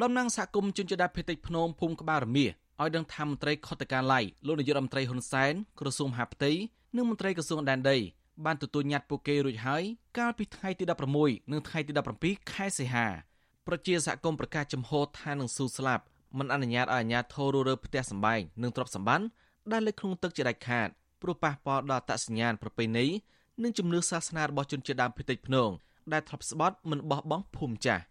តំណាងសហគមន៍ជនជាតិដើមភាគតិចភ្នំភូមិក្បាលរមៀឲ្យដឹងថាមន្ត្រីខុទ្ទកាល័យលោកនាយករដ្ឋមន្ត្រីហ៊ុនសែនក្រសួងមហាផ្ទៃនិងមន្ត្រីក្រសួងដែនដីបានទទួលញត្តិពួកគេរួចហើយកាលពីថ្ងៃទី16និងថ្ងៃទី17ខែសីហាប្រជាសហគមន៍ប្រកាសចំហថានឹងស៊ូស្លាប់មិនអនុញ្ញាតឲ្យអាជ្ញាធរររើផ្ទះសម្បែងនិងទ្រព្យសម្បត្តិដែលលេចក្នុងទឹកជាដាច់ខាតព្រោះប៉ះពាល់ដល់អត្តសញ្ញាណប្រពៃណីនិងជំនឿសាសនារបស់ជនជាតិដើមភាគតិចភ្នងដែលធ្លាប់ស្បត់មិនបោះបង់ភូមិចាស់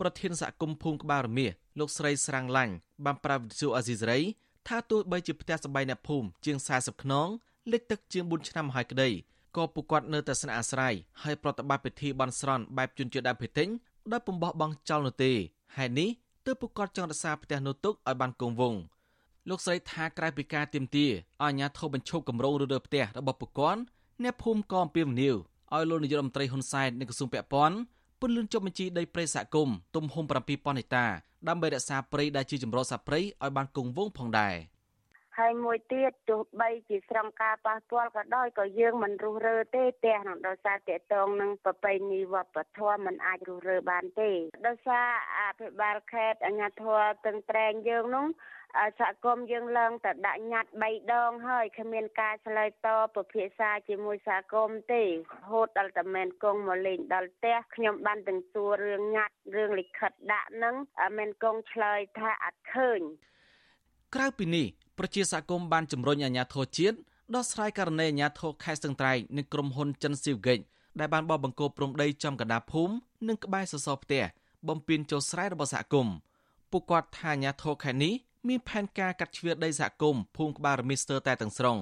ប្រធានសហគមន៍ភូមិក្បាលរមៀសលោកស្រីស្រាំងឡាញ់បានប្រាប់វិទ្យុអាស៊ីសេរីថាទោះបីជាផ្ទះសម្បែងអ្នកភូមិជាង40ខ្នងលេខទឹកជាង4ឆ្នាំហើយក្តីក៏ពួកគាត់នៅតែស្នាក់អាស្រ័យហើយប្រតិបត្តិពិធីបន់ស្រន់បែបជនជាតិដើមភាគតិចដោយពំបោះបង់ចោលនោះទេហេតុនេះទើបពួកគាត់ចង់រក្សាផ្ទះនោះទុកឲ្យបានគង់វង្សលោកស្រីថាក្រៅពីការទៀមទាអាញាធិបបញ្ឈប់គម្រោងរើរើផ្ទះរបស់ពួកគាត់អ្នកភូមិក៏អំពាវនាវឲ្យលោកនាយករដ្ឋមន្ត្រីហ៊ុនសែននិងក្រសួងពាក់ព័ន្ធ ពន្លឿនចុះបញ្ជីដីព្រៃសហគមន៍ទំហំ7000ហិកតាដើម្បីរក្សាព្រៃដែលជាចម្រុះសត្វព្រៃឲ្យបានគង់វង្សផងដែរ។ ហើយមួយទៀតទោះបីជាស្រង់ការប៉ះពាល់ក៏ដោយក៏យើងមិនរុះរើទេផ្ទះនឹងដោយសារតកតងនឹងប្រពៃណីវប្បធម៌មិនអាចរុះរើបានទេដោយសារអភិបាលខេត្តអាជ្ញាធរតឹងត្រែងយើងនោះសហគមន៍យើងឡើងតែដាក់ញត្តិ3ដងហើយគ្មានការឆ្លើយតបពិភាក្សាជាមួយសហគមន៍ទេរហូតដល់តែមែនគង់មកលេងដល់ផ្ទះខ្ញុំបានទាំងសួររឿងញត្តិរឿងលិខិតដាក់នឹងមែនគង់ឆ្លើយថាអត់ឃើញក្រៅពីនេះ ប្រជាសហគមន៍បានជំរុញអាជ្ញាធរជាតិដោះស្រាយករណីអាជ្ញាធរខេត្តស្ទឹងត្រែងនិងក្រុមហ៊ុនចិនស៊ីវហ្គិចដែលបានបោះបង្គោលព្រំដីចំកណ្ដាលភូមិនិងក្បែរសសរផ្ទះបំពេញចូលស្រែរបស់សហគមន៍ពួកគាត់ថាអាជ្ញាធរខេត្តនេះមានផែនការកាត់ជ្រៀតដីសហគមន៍ភូមិក្បាលរមីស្ទ័រតែទាំងស្រុង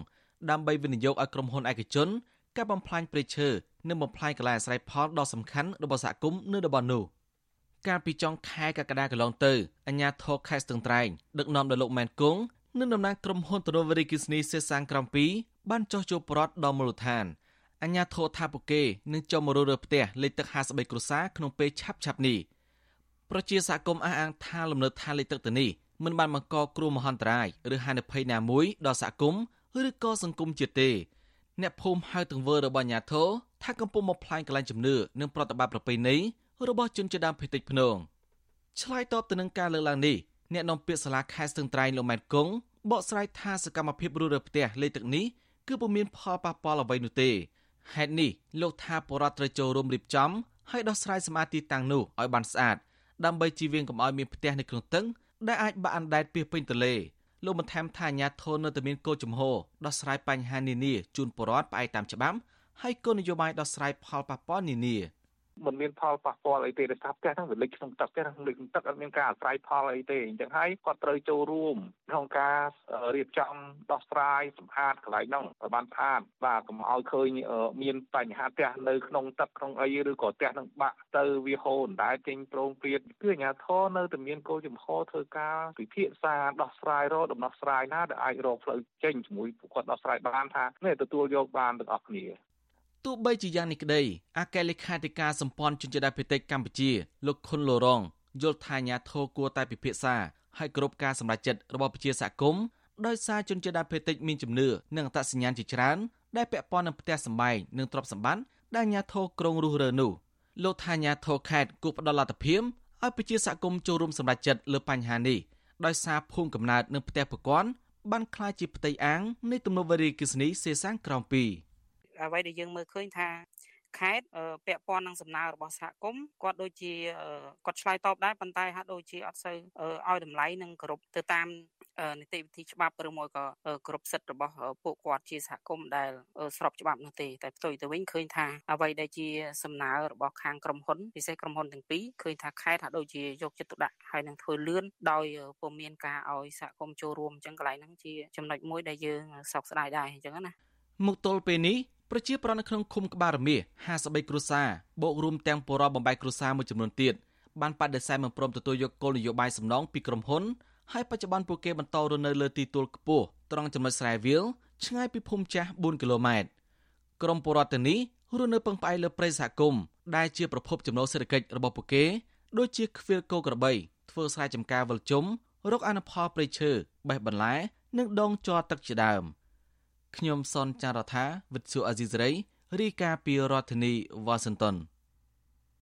ដើម្បីវិនិយោគឲ្យក្រុមហ៊ុនឯកជនកាប់បំផ្លាញព្រៃឈើនិងបំផ្លាញកន្លែងអាស្រ័យផលដ៏សំខាន់របស់សហគមន៍នៅតំបន់នោះកាលពីចុងខែកក្កដាកន្លងទៅអាជ្ញាធរខេត្តស្ទឹងត្រែងដឹកនាំដោយលោកម៉ែនគង់ និងតំណាងក្រុមហ៊ុនតនវរីគិសនីសេសាងក្រំ2បានចោះចូលប្រត់ដល់មូលដ្ឋានអញ្ញាធរថាពួកគេនឹងចុះមកររើផ្ទះលេខទឹក53គ្រួសារក្នុងពេលឆាប់ឆាប់នេះប្រជាសហគមន៍អះអាងថាលំនៅឋានលេខទឹកទៅនេះមិនបានបង្កគ្រោះមហន្តរាយឬហានិភ័យណាមួយដល់សហគមន៍ឬក៏សង្គមជាតិទេ អ្នកភូមិហៅទង្វើរបស់អាញាធរថាកំពុងមកផ្លាញកន្លែងជំនឿនិងប្រតិបត្តិប្រពៃណីរបស់ជនជាតិដើមភាគតិចភ្នងឆ្លើយតបទៅនឹងការលើកឡើងនេះអ្នកនាំពាក្យសាលាខេត្តស្ទឹងត្រែងលោកម៉ែតគង់ បកស្រាយថាសកម្មភាពរੂរើផ្ទះលេខទឹកនេះគឺពុំមានផលប៉ះពាល់អ្វីនោះទេហេតុនេះលោកថាបរដ្ឋត្រូវចូលរួមរៀបចំហើយដោះស្រាយសមាធិតាំងនោះឲ្យបានស្អាតដើម្បីជៀសវាងកុំឲ្យមានផ្ទះនៅក្នុងទឹកដែលអាចបាក់អណ្ដែតពីពេញទលេលោកបន្ថែមថាអាញាធននៅតែមានគោលជំហរដោះស្រាយបញ្ហានានាជូនបរដ្ឋផ្អែកតាមច្បាប់ហើយគោលនយោបាយដោះស្រាយផលប៉ះពាល់នានា មិនមានផលប៉ះពាល់អីទេដោយសារផ្ទះហ្នឹងវាលិចក្នុងទឹកផ្ទះហ្នឹងលិចក្នុងទឹកអត់មានការអាស្រ័យផលអីទេអញ្ចឹងហើយគាត់ត្រូវចូលរួមក្នុងការរៀបចំដោះស្រាយសម្អាតកន្លែងហ្នឹងឲ្យបានស្អាតបាទកុំឲ្យឃើញមានបញ្ហាផ្ទះនៅក្នុងទឹកក្នុងអីឬក៏ផ្ទះនឹងបាក់ទៅវាហូរអណ្ដែតចេញប្រងព្រាតគឺអាជ្ញាធរនៅតែមានគោលចំហធ្វើការពិភាក្សាដោះស្រាយរកដំណោះស្រាយណាដែលអាចរកផ្លូវចេញជាមួយពួកគាត់ដោះស្រាយបានថានេះទទួលយកបានទាំងអស់គ្នា ទោះបីជាយ៉ាងនេះក្តីអគ្គលេខាធិការសម្ព័ន្ធជនជាតិភាគតិចកម្ពុជាលោកខុនលូរងយល់ថាអាញាធរគួរតែពិភាក្សាឲ្យគ្រប់ការសម្រេចចិត្តរបស់ប្រជាសហគមន៍ដោយសារជនជាតិភាគតិចមានជំនឿនិងអត្តសញ្ញាណជាច្រើនដែលពាក់ព័ន្ធនឹងផ្ទះសម្បែងនិងទ្រព្យសម្បត្តិដែលអាញាធរក្រុងរុះរើនោះលោកថាអាញាធរខេត្តគួរផ្ដល់លទ្ធភាពឲ្យប្រជាសហគមន៍ចូលរួមសម្រេចចិត្តលើបញ្ហានេះដោយសារភូមិកំណើតនិងផ្ទះប្រព័ន្ធបានក្លាយជាផ្ទៃអាងនៃទំនប់វារីអគ្គិសនីសេសាំងក្រោម2 អ្វីដែលយើងមើលឃើញថាខេត្តពាក់ព័ន្ធនឹងសំណើរបស់សហគមន៍គាត់ដូចជាគាត់ឆ្លើយតបដែរប៉ុន្តែហាក់ដូចជាអត់សូវឲ្យតម្លៃនិងគោរពទៅតាមនីតិវិធីច្បាប់ឬមួយក៏គ្រប់សិទ្ធិរបស់ពួកគាត់ជាសហគមន៍ដែលស្របច្បាប់នោះទេតែផ្ទុយទៅវិញឃើញថាអ្វីដែលជាសំណើរបស់ខាងក្រុមហ៊ុនពិសេសក្រុមហ៊ុនទាំងពីរឃើញថាខេត្តហាក់ដូចជាយកចិត្តទុកដាក់ហើយនឹងធ្វើលឿនដោយពុំមានការឲ្យសហគមន៍ចូលរួមអញ្ចឹងកន្លែងហ្នឹងជាចំណុចមួយដែលយើងសោកស្ដាយដែរអញ្ចឹងណាមកទល់ពេលនេះ ប្រជាប្រដ្ឋនៅក្នុងឃុំក្បាលរមាស53គ្រួសារបូករួមទាំងពលរដ្ឋបំបែកគ្រួសារមួយចំនួនទៀតបានបដិសេធមិនព្រមទទួលយកគោលនយោបាយសំណងពីក្រុមហ៊ុនហើយបច្ចុប្បន្នពួកគេបន្តរស់នៅលើទីទួលខ្ពស់ត្រង់ចំណុចស្រែវាលឆ្ងាយពីភូមិចាស់4គីឡូម៉ែត្រក្រុមពលរដ្ឋទាំងនេះរស់នៅពឹងផ្អែកលើព្រៃសហគមន៍ដែលជាប្រភពចំណូលសេដ្ឋកិច្ចរបស់ពួកគេដូចជាខ្វៀលគោក្របីធ្វើស្រែចម្ការវិលជុំរកអនុផលព្រៃឈើបេះបន្លែនិងដងជ័រទឹកជាដើម។ ខ្ញុំសនចាររថាវិទ្យុអាស៊ីសេរីរាយការណ៍ពីរដ្ឋធានីវ៉ាស៊ីនតោន